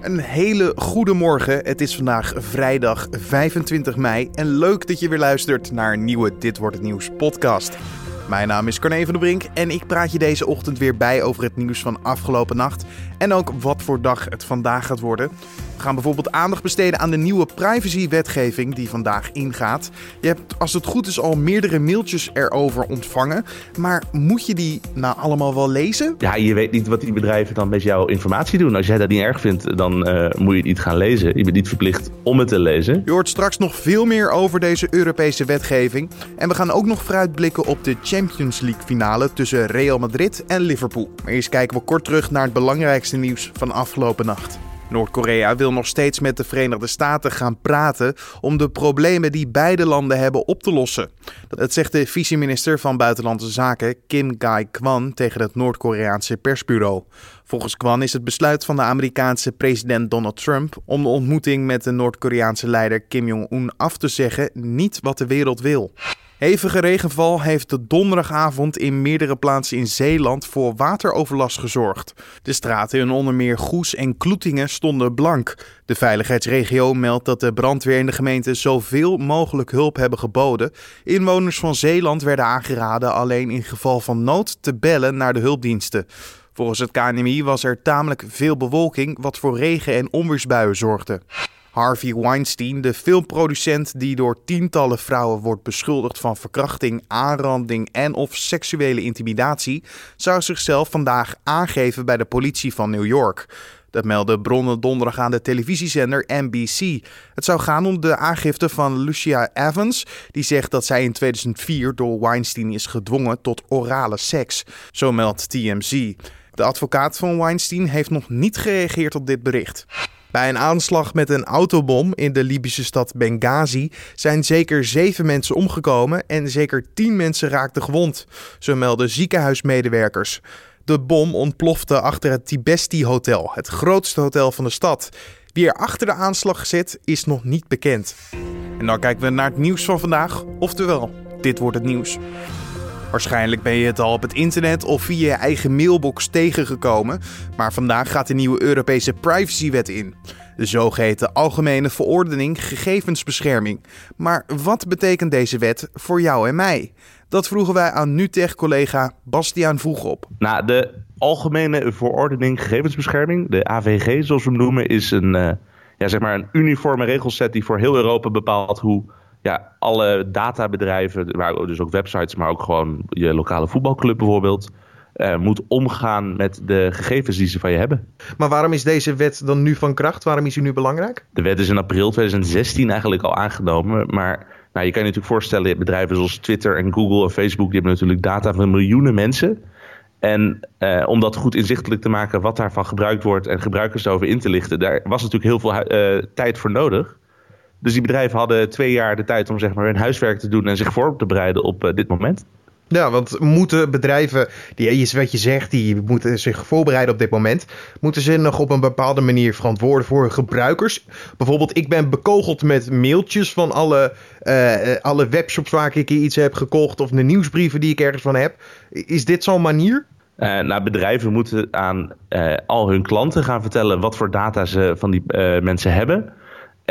Een hele goede morgen. Het is vandaag vrijdag 25 mei en leuk dat je weer luistert naar een nieuwe Dit wordt het nieuws podcast. Mijn naam is Corné van der Brink en ik praat je deze ochtend weer bij over het nieuws van afgelopen nacht en ook wat voor dag het vandaag gaat worden. We gaan bijvoorbeeld aandacht besteden aan de nieuwe privacywetgeving die vandaag ingaat. Je hebt als het goed is al meerdere mailtjes erover ontvangen. Maar moet je die nou allemaal wel lezen? Ja, je weet niet wat die bedrijven dan met jouw informatie doen. Als jij dat niet erg vindt, dan uh, moet je het niet gaan lezen. Je bent niet verplicht om het te lezen. Je hoort straks nog veel meer over deze Europese wetgeving. En we gaan ook nog vooruitblikken op de Champions League finale tussen Real Madrid en Liverpool. Maar eerst kijken we kort terug naar het belangrijkste nieuws van afgelopen nacht. Noord-Korea wil nog steeds met de Verenigde Staten gaan praten om de problemen die beide landen hebben op te lossen. Dat zegt de vice-minister van Buitenlandse Zaken Kim Gai-kwan tegen het Noord-Koreaanse persbureau. Volgens Kwan is het besluit van de Amerikaanse president Donald Trump om de ontmoeting met de Noord-Koreaanse leider Kim Jong-un af te zeggen niet wat de wereld wil. Hevige regenval heeft de donderdagavond in meerdere plaatsen in Zeeland voor wateroverlast gezorgd. De straten in onder meer Goes en Kloetingen stonden blank. De veiligheidsregio meldt dat de brandweer in de gemeente zoveel mogelijk hulp hebben geboden. Inwoners van Zeeland werden aangeraden alleen in geval van nood te bellen naar de hulpdiensten. Volgens het KNMI was er tamelijk veel bewolking, wat voor regen- en onweersbuien zorgde. Harvey Weinstein, de filmproducent die door tientallen vrouwen wordt beschuldigd van verkrachting, aanranding en of seksuele intimidatie, zou zichzelf vandaag aangeven bij de politie van New York. Dat meldden bronnen donderdag aan de televisiezender NBC. Het zou gaan om de aangifte van Lucia Evans, die zegt dat zij in 2004 door Weinstein is gedwongen tot orale seks. Zo meldt TMZ. De advocaat van Weinstein heeft nog niet gereageerd op dit bericht. Bij een aanslag met een autobom in de Libische stad Benghazi zijn zeker zeven mensen omgekomen en zeker tien mensen raakten gewond, zo melden ziekenhuismedewerkers. De bom ontplofte achter het Tibesti Hotel, het grootste hotel van de stad. Wie er achter de aanslag zit, is nog niet bekend. En dan kijken we naar het nieuws van vandaag, oftewel, dit wordt het nieuws. Waarschijnlijk ben je het al op het internet of via je eigen mailbox tegengekomen, maar vandaag gaat de nieuwe Europese privacywet in. De zogeheten Algemene Verordening Gegevensbescherming. Maar wat betekent deze wet voor jou en mij? Dat vroegen wij aan NUTEG-collega Bastiaan Vroegop. Nou, de Algemene Verordening Gegevensbescherming, de AVG zoals we hem noemen, is een, uh, ja, zeg maar een uniforme regelset die voor heel Europa bepaalt hoe ja, alle databedrijven, waar dus ook websites, maar ook gewoon je lokale voetbalclub bijvoorbeeld, uh, moet omgaan met de gegevens die ze van je hebben. Maar waarom is deze wet dan nu van kracht? Waarom is die nu belangrijk? De wet is in april 2016 eigenlijk al aangenomen, maar nou, je kan je natuurlijk voorstellen, bedrijven zoals Twitter en Google en Facebook, die hebben natuurlijk data van miljoenen mensen. En uh, om dat goed inzichtelijk te maken wat daarvan gebruikt wordt en gebruikers erover in te lichten, daar was natuurlijk heel veel uh, tijd voor nodig. Dus die bedrijven hadden twee jaar de tijd om zeg maar, hun huiswerk te doen en zich voor te bereiden op uh, dit moment. Ja, want moeten bedrijven, die, wat je zegt, die moeten zich voorbereiden op dit moment. Moeten ze nog op een bepaalde manier verantwoorden voor gebruikers? Bijvoorbeeld, ik ben bekogeld met mailtjes van alle, uh, alle webshops waar ik iets heb gekocht. Of de nieuwsbrieven die ik ergens van heb. Is dit zo'n manier? Uh, nou, bedrijven moeten aan uh, al hun klanten gaan vertellen wat voor data ze van die mensen hebben.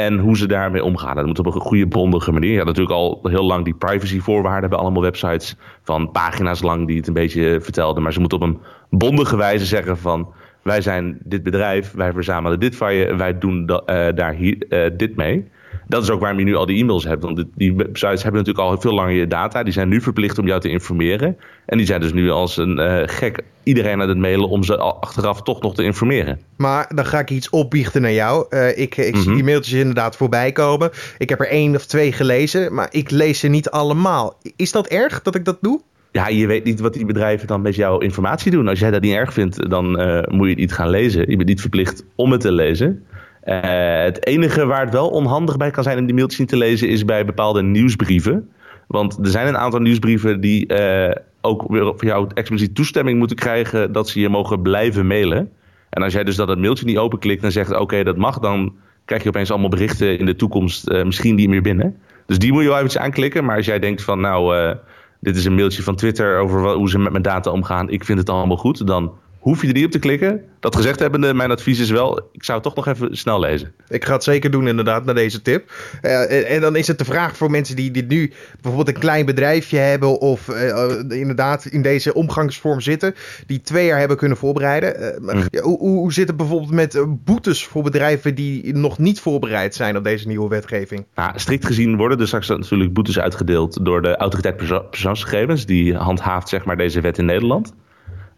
En hoe ze daarmee omgaan. Dat moet op een goede, bondige manier. Ja, natuurlijk al heel lang die privacyvoorwaarden bij allemaal websites. Van pagina's lang die het een beetje vertelden. Maar ze moeten op een bondige wijze zeggen van... wij zijn dit bedrijf, wij verzamelen dit van je... wij doen uh, daar hier, uh, dit mee dat is ook waarom je nu al die e-mails hebt. Want die websites hebben natuurlijk al veel langer je data. Die zijn nu verplicht om jou te informeren. En die zijn dus nu als een uh, gek iedereen aan het mailen om ze achteraf toch nog te informeren. Maar dan ga ik iets opbiechten naar jou. Uh, ik ik mm -hmm. zie die mailtjes inderdaad voorbij komen. Ik heb er één of twee gelezen, maar ik lees ze niet allemaal. Is dat erg dat ik dat doe? Ja, je weet niet wat die bedrijven dan met jouw informatie doen. Als jij dat niet erg vindt, dan uh, moet je het niet gaan lezen. Je bent niet verplicht om het te lezen. Uh, het enige waar het wel onhandig bij kan zijn om die mailtjes niet te lezen is bij bepaalde nieuwsbrieven. Want er zijn een aantal nieuwsbrieven die uh, ook weer voor jou expliciet toestemming moeten krijgen dat ze je mogen blijven mailen. En als jij dus dat het mailtje niet openklikt en zegt oké dat mag, dan krijg je opeens allemaal berichten in de toekomst uh, misschien niet meer binnen. Dus die moet je wel eventjes aanklikken. Maar als jij denkt van nou, dit is een mailtje van Twitter over hoe ze met mijn data omgaan, ik vind het allemaal goed, dan hoef je er niet op te klikken. Dat gezegd hebbende, mijn advies is wel, ik zou het toch nog even snel lezen. Ik ga het zeker doen inderdaad, naar deze tip. Uh, en dan is het de vraag voor mensen die dit nu bijvoorbeeld een klein bedrijfje hebben of uh, inderdaad in deze omgangsvorm zitten, die twee jaar hebben kunnen voorbereiden. Mm. hoe, hoe zit het bijvoorbeeld met boetes voor bedrijven die nog niet voorbereid zijn op deze nieuwe wetgeving? Nou, strikt gezien worden er straks natuurlijk boetes uitgedeeld door de autoriteit persoonsgegevens, die handhaaft zeg maar deze wet in Nederland.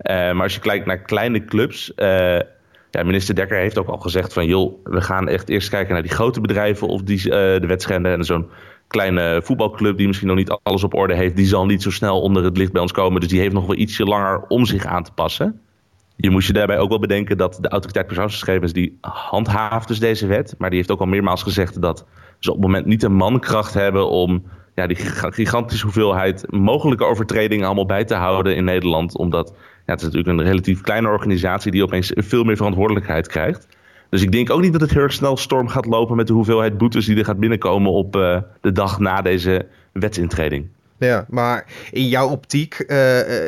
Uh, maar als je kijkt naar kleine clubs. Uh, ja, minister Dekker heeft ook al gezegd van joh, we gaan echt eerst kijken naar die grote bedrijven of die uh, de wet schenden. En zo'n kleine voetbalclub die misschien nog niet alles op orde heeft, die zal niet zo snel onder het licht bij ons komen. Dus die heeft nog wel ietsje langer om zich aan te passen. Je moest je daarbij ook wel bedenken dat de autoriteit persoonsgegevens die handhaaft dus deze wet. Maar die heeft ook al meermaals gezegd dat ze op het moment niet de mankracht hebben om ja, die gigantische hoeveelheid mogelijke overtredingen allemaal bij te houden in Nederland. Omdat ja, het is natuurlijk een relatief kleine organisatie die opeens veel meer verantwoordelijkheid krijgt. Dus ik denk ook niet dat het heel snel storm gaat lopen met de hoeveelheid boetes die er gaat binnenkomen op uh, de dag na deze wetsintreding. Ja, maar in jouw optiek, uh,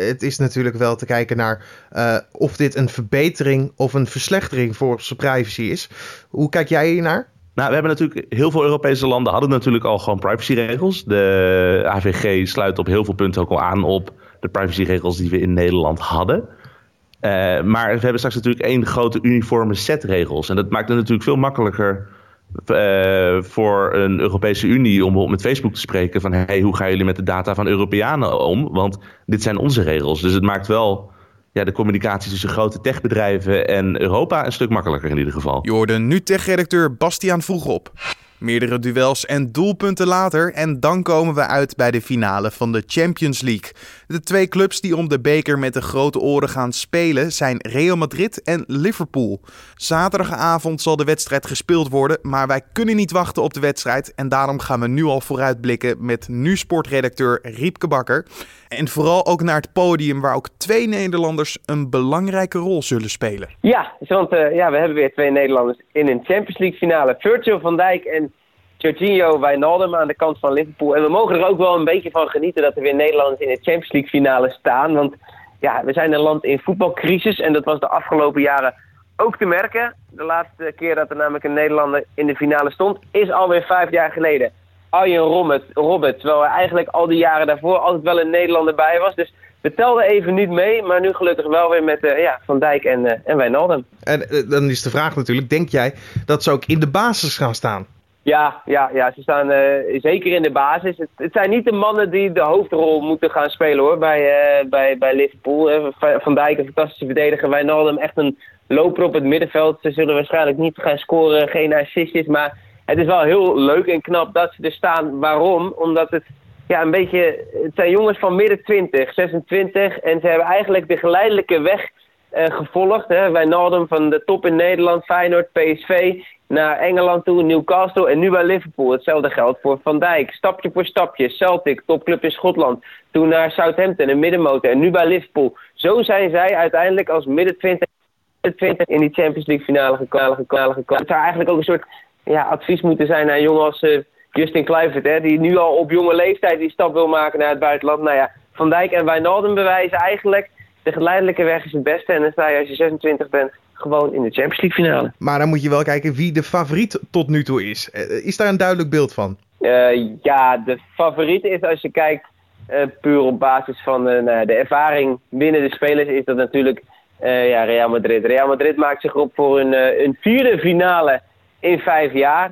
het is natuurlijk wel te kijken naar uh, of dit een verbetering of een verslechtering voor onze privacy is. Hoe kijk jij hier naar? Nou, we hebben natuurlijk heel veel Europese landen hadden natuurlijk al gewoon privacyregels. De AVG sluit op heel veel punten ook al aan op de privacyregels die we in Nederland hadden. Uh, maar we hebben straks natuurlijk één grote uniforme set regels. En dat maakt het natuurlijk veel makkelijker uh, voor een Europese Unie om met Facebook te spreken van hey, hoe gaan jullie met de data van Europeanen om? Want dit zijn onze regels. Dus het maakt wel ja, de communicatie tussen grote techbedrijven en Europa een stuk makkelijker in ieder geval. Je hoorde nu tech-redacteur Bastiaan vroeg op. Meerdere duels en doelpunten later en dan komen we uit bij de finale van de Champions League. De twee clubs die om de beker met de grote oren gaan spelen zijn Real Madrid en Liverpool. Zaterdagavond zal de wedstrijd gespeeld worden, maar wij kunnen niet wachten op de wedstrijd en daarom gaan we nu al vooruitblikken met nu sportredacteur Riepke Bakker. En vooral ook naar het podium waar ook twee Nederlanders een belangrijke rol zullen spelen. Ja, want uh, ja, we hebben weer twee Nederlanders in een Champions League finale. Virgil van Dijk en Jorginho Wijnaldum aan de kant van Liverpool. En we mogen er ook wel een beetje van genieten dat er weer Nederlanders in de Champions League finale staan. Want ja, we zijn een land in voetbalcrisis en dat was de afgelopen jaren ook te merken. De laatste keer dat er namelijk een Nederlander in de finale stond, is alweer vijf jaar geleden. Arjen Robert, terwijl er eigenlijk al die jaren daarvoor altijd wel een Nederlander bij was. Dus we telden even niet mee, maar nu gelukkig wel weer met uh, ja, Van Dijk en, uh, en Wijnaldum. En uh, dan is de vraag natuurlijk, denk jij dat ze ook in de basis gaan staan? Ja, ja, ja ze staan uh, zeker in de basis. Het, het, zijn niet de mannen die de hoofdrol moeten gaan spelen hoor, bij, uh, bij, bij Liverpool. Uh, Van Dijk een fantastische verdediger, Wijnaldum echt een loper op het middenveld. Ze zullen waarschijnlijk niet gaan scoren, geen assistjes, maar het is wel heel leuk en knap dat ze er staan. Waarom? Omdat het ja, een beetje, het zijn jongens van midden 20, 26 en ze hebben eigenlijk de geleidelijke weg gevolgd. Hè. Wijnaldum van de top in Nederland, Feyenoord, PSV naar Engeland toe, Newcastle en nu bij Liverpool. Hetzelfde geldt voor Van Dijk. Stapje voor stapje. Celtic, topclub in Schotland. Toen naar Southampton, een middenmotor. En nu bij Liverpool. Zo zijn zij uiteindelijk als midden 20, 20 in die Champions League finale gekomen. Het zou eigenlijk ook een soort ja, advies moeten zijn aan jongen als uh, Justin Kluivert. Hè, die nu al op jonge leeftijd die stap wil maken naar het buitenland. Nou ja, Van Dijk en Wijnaldum bewijzen eigenlijk... de geleidelijke weg is het beste. En dan sta je als je 26 bent gewoon in de Champions League finale. Maar dan moet je wel kijken wie de favoriet tot nu toe is. Eh, is daar een duidelijk beeld van? Uh, ja, de favoriet is als je kijkt uh, puur op basis van nou, de ervaring binnen de spelers is dat natuurlijk ja, Real Madrid. Real Madrid maakt zich op voor een, een vierde finale in vijf jaar.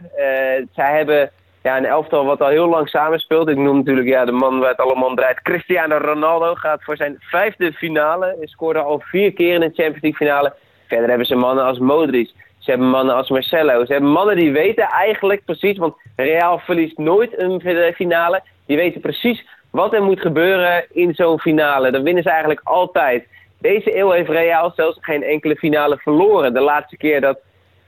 zij hebben ja, een elftal wat al heel lang samenspeelt. Ik noem natuurlijk ja, de man waar het allemaal draait. Cristiano Ronaldo gaat voor zijn vijfde finale. Hij scoorde al vier keer in de Champions League finale. Verder hebben ze mannen als Modric. Ze hebben mannen als Marcelo. Ze hebben mannen die weten eigenlijk precies, want Real verliest nooit een finale. Die weten precies wat er moet gebeuren in zo'n finale. Dan winnen ze eigenlijk altijd. Deze eeuw heeft Real zelfs geen enkele finale verloren. De laatste keer dat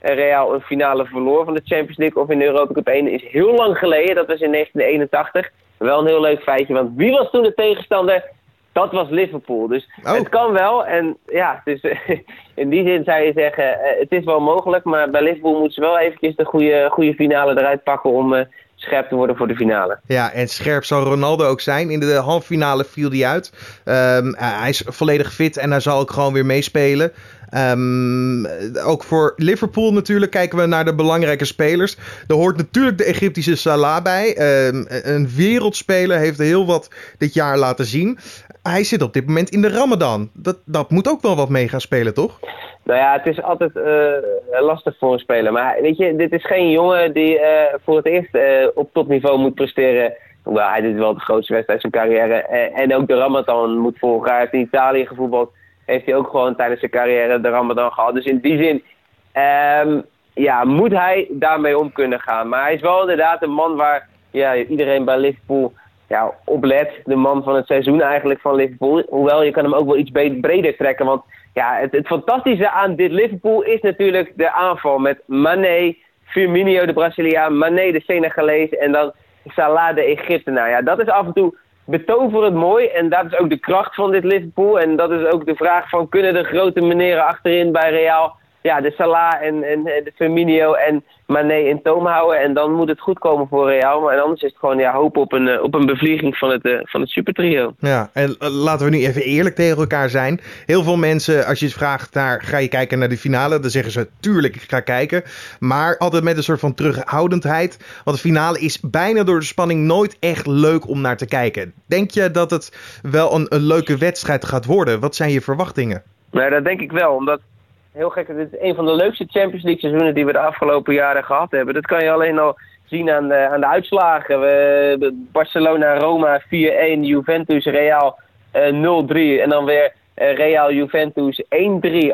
Real een finale verloor van de Champions League of in de Europa Cup 1 is heel lang geleden. Dat was in 1981. Wel een heel leuk feitje, want wie was toen de tegenstander? dat was Liverpool. Dus oh. het kan wel. En ja, dus in die zin zou je zeggen, eh, het is wel mogelijk. Maar bij Liverpool moeten ze wel eventjes de goede, goede finale eruit pakken om uh, scherp te worden voor de finale. Ja, en scherp zal Ronaldo ook zijn. In de halve finale viel hij uit. Um, hij is volledig fit en hij zal ook gewoon weer meespelen. Um, ook voor Liverpool natuurlijk kijken we naar de belangrijke spelers. Er hoort natuurlijk de Egyptische Salah bij. Um, een wereldspeler heeft heel wat dit jaar laten zien. Hij zit op dit moment in de Ramadan. Dat, dat moet ook wel wat mee gaan spelen, toch? Nou ja, het is altijd uh, lastig voor een speler. Maar weet je, dit is geen jongen die uh, voor het eerst uh, op topniveau moet presteren. Hoewel hij dit wel de grootste wedstrijd zijn carrière. en ook de Ramadan moet volgen. Hij heeft in Italië gevoetbald heeft hij ook gewoon tijdens zijn carrière de Ramadan gehad. Dus in die zin um, ja, moet hij daarmee om kunnen gaan. Maar hij is wel inderdaad een man waar ja, iedereen bij Liverpool ja, op let. De man van het seizoen eigenlijk van Liverpool. Hoewel, je kan hem ook wel iets breder trekken. Want ja, het, het fantastische aan dit Liverpool is natuurlijk de aanval met Mané, Firmino de Braziliaan, Mané de Senegalese en dan Salah de Egyptenaar. Ja, dat is af en toe betoverend mooi. En dat is ook de kracht van dit Liverpool. En dat is ook de vraag van kunnen de grote meneren achterin bij Real ja, de Salah en, en de Firmino en Mané in toom houden. En dan moet het goed komen voor Real. Maar anders is het gewoon ja, hoop op een, eh, op een bevlieging van het, uh, van het supertrio. Ja, en eh, laten we nu even eerlijk tegen elkaar zijn. Heel veel mensen, als je het vraagt naar ga je kijken naar de finale, dan zeggen ze tuurlijk ik ga kijken. Maar altijd met een soort van terughoudendheid. Want de finale is bijna door de spanning nooit echt leuk om naar te kijken. Denk je dat het wel een, een leuke wedstrijd gaat worden? Wat zijn je verwachtingen? Nou, dat denk ik wel. Omdat heel gek. Dit is een van de leukste Champions League seizoenen die we de afgelopen jaren gehad hebben. Dat kan je alleen al zien aan de, aan de uitslagen. We, Barcelona, Roma 4-1, Juventus, Real uh, 0-3 en dan weer uh, Real, Juventus 1-3.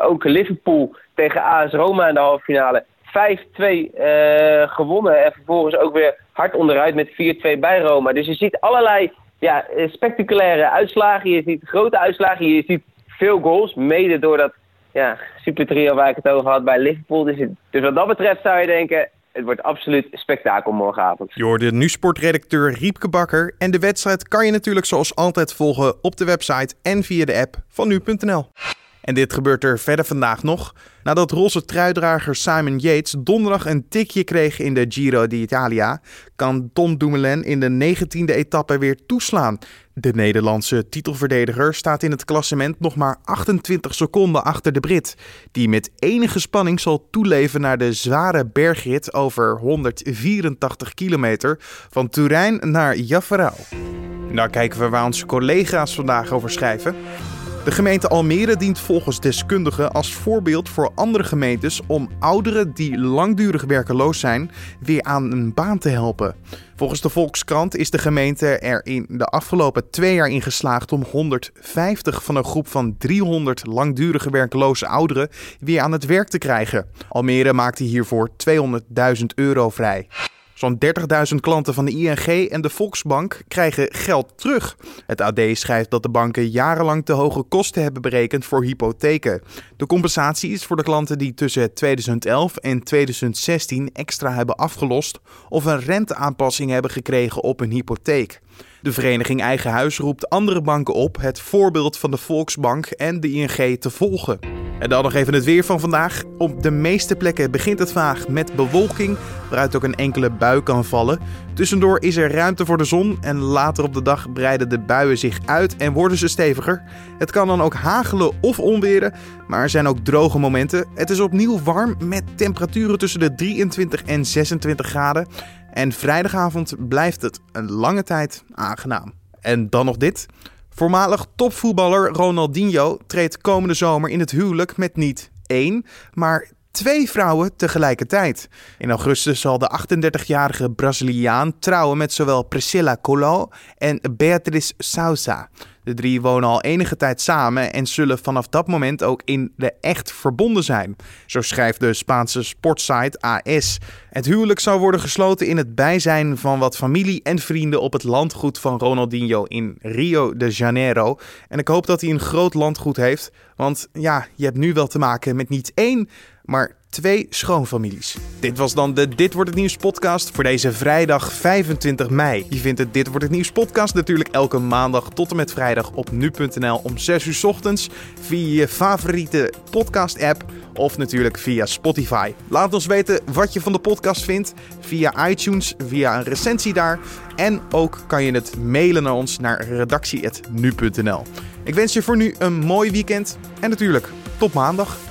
Ook Liverpool tegen AS Roma in de halve finale. 5-2 uh, gewonnen en vervolgens ook weer hard onderuit met 4-2 bij Roma. Dus je ziet allerlei ja, spectaculaire uitslagen. Je ziet grote uitslagen. Je ziet veel goals, mede doordat ja, super trio waar ik het over had bij Liverpool. Dus, dus wat dat betreft zou je denken, het wordt absoluut spektakel morgenavond. Je hoorde nu sportredacteur Riepke Bakker. En de wedstrijd kan je natuurlijk zoals altijd volgen op de website en via de app van nu.nl. En dit gebeurt er verder vandaag nog. Nadat roze truidrager Simon Yates donderdag een tikje kreeg in de Giro d'Italia, kan Tom Dumoulin in de 19e etappe weer toeslaan. De Nederlandse titelverdediger staat in het klassement nog maar 28 seconden achter de Brit, die met enige spanning zal toeleven naar de zware bergrit over 184 kilometer van Turijn naar Jaffarao. Nou kijken we waar onze collega's vandaag over schrijven. De gemeente Almere dient volgens deskundigen als voorbeeld voor andere gemeentes om ouderen die langdurig werkeloos zijn weer aan een baan te helpen. Volgens de Volkskrant is de gemeente er in de afgelopen twee jaar in geslaagd om 150 van een groep van 300 langdurige werkloze ouderen weer aan het werk te krijgen. Almere maakte hiervoor 200.000 euro vrij. Zo'n 30.000 klanten van de ING en de Volksbank krijgen geld terug. Het AD schrijft dat de banken jarenlang te hoge kosten hebben berekend voor hypotheken. De compensatie is voor de klanten die tussen 2011 en 2016 extra hebben afgelost of een renteaanpassing hebben gekregen op hun hypotheek. De vereniging Eigen Huis roept andere banken op het voorbeeld van de Volksbank en de ING te volgen. En dan nog even het weer van vandaag. Op de meeste plekken begint het vaag met bewolking, waaruit ook een enkele bui kan vallen. Tussendoor is er ruimte voor de zon en later op de dag breiden de buien zich uit en worden ze steviger. Het kan dan ook hagelen of onweren, maar er zijn ook droge momenten. Het is opnieuw warm met temperaturen tussen de 23 en 26 graden. En vrijdagavond blijft het een lange tijd aangenaam. En dan nog dit. Voormalig topvoetballer Ronaldinho treedt komende zomer in het huwelijk met niet één, maar twee vrouwen tegelijkertijd. In augustus zal de 38-jarige Braziliaan trouwen met zowel Priscilla Colo en Beatriz Sousa. De drie wonen al enige tijd samen en zullen vanaf dat moment ook in de echt verbonden zijn. Zo schrijft de Spaanse sportsite AS. Het huwelijk zou worden gesloten in het bijzijn van wat familie en vrienden op het landgoed van Ronaldinho in Rio de Janeiro. En ik hoop dat hij een groot landgoed heeft, want ja, je hebt nu wel te maken met niet één, maar twee schoonfamilies. Dit was dan de Dit wordt het nieuws podcast voor deze vrijdag 25 mei. Je vindt het Dit wordt het nieuws podcast natuurlijk elke maandag tot en met vrijdag op nu.nl om 6 uur ochtends via je favoriete podcast app of natuurlijk via Spotify. Laat ons weten wat je van de podcast vindt via iTunes, via een recensie daar. En ook kan je het mailen naar ons naar redactie.nu.nl. Ik wens je voor nu een mooi weekend en natuurlijk tot maandag.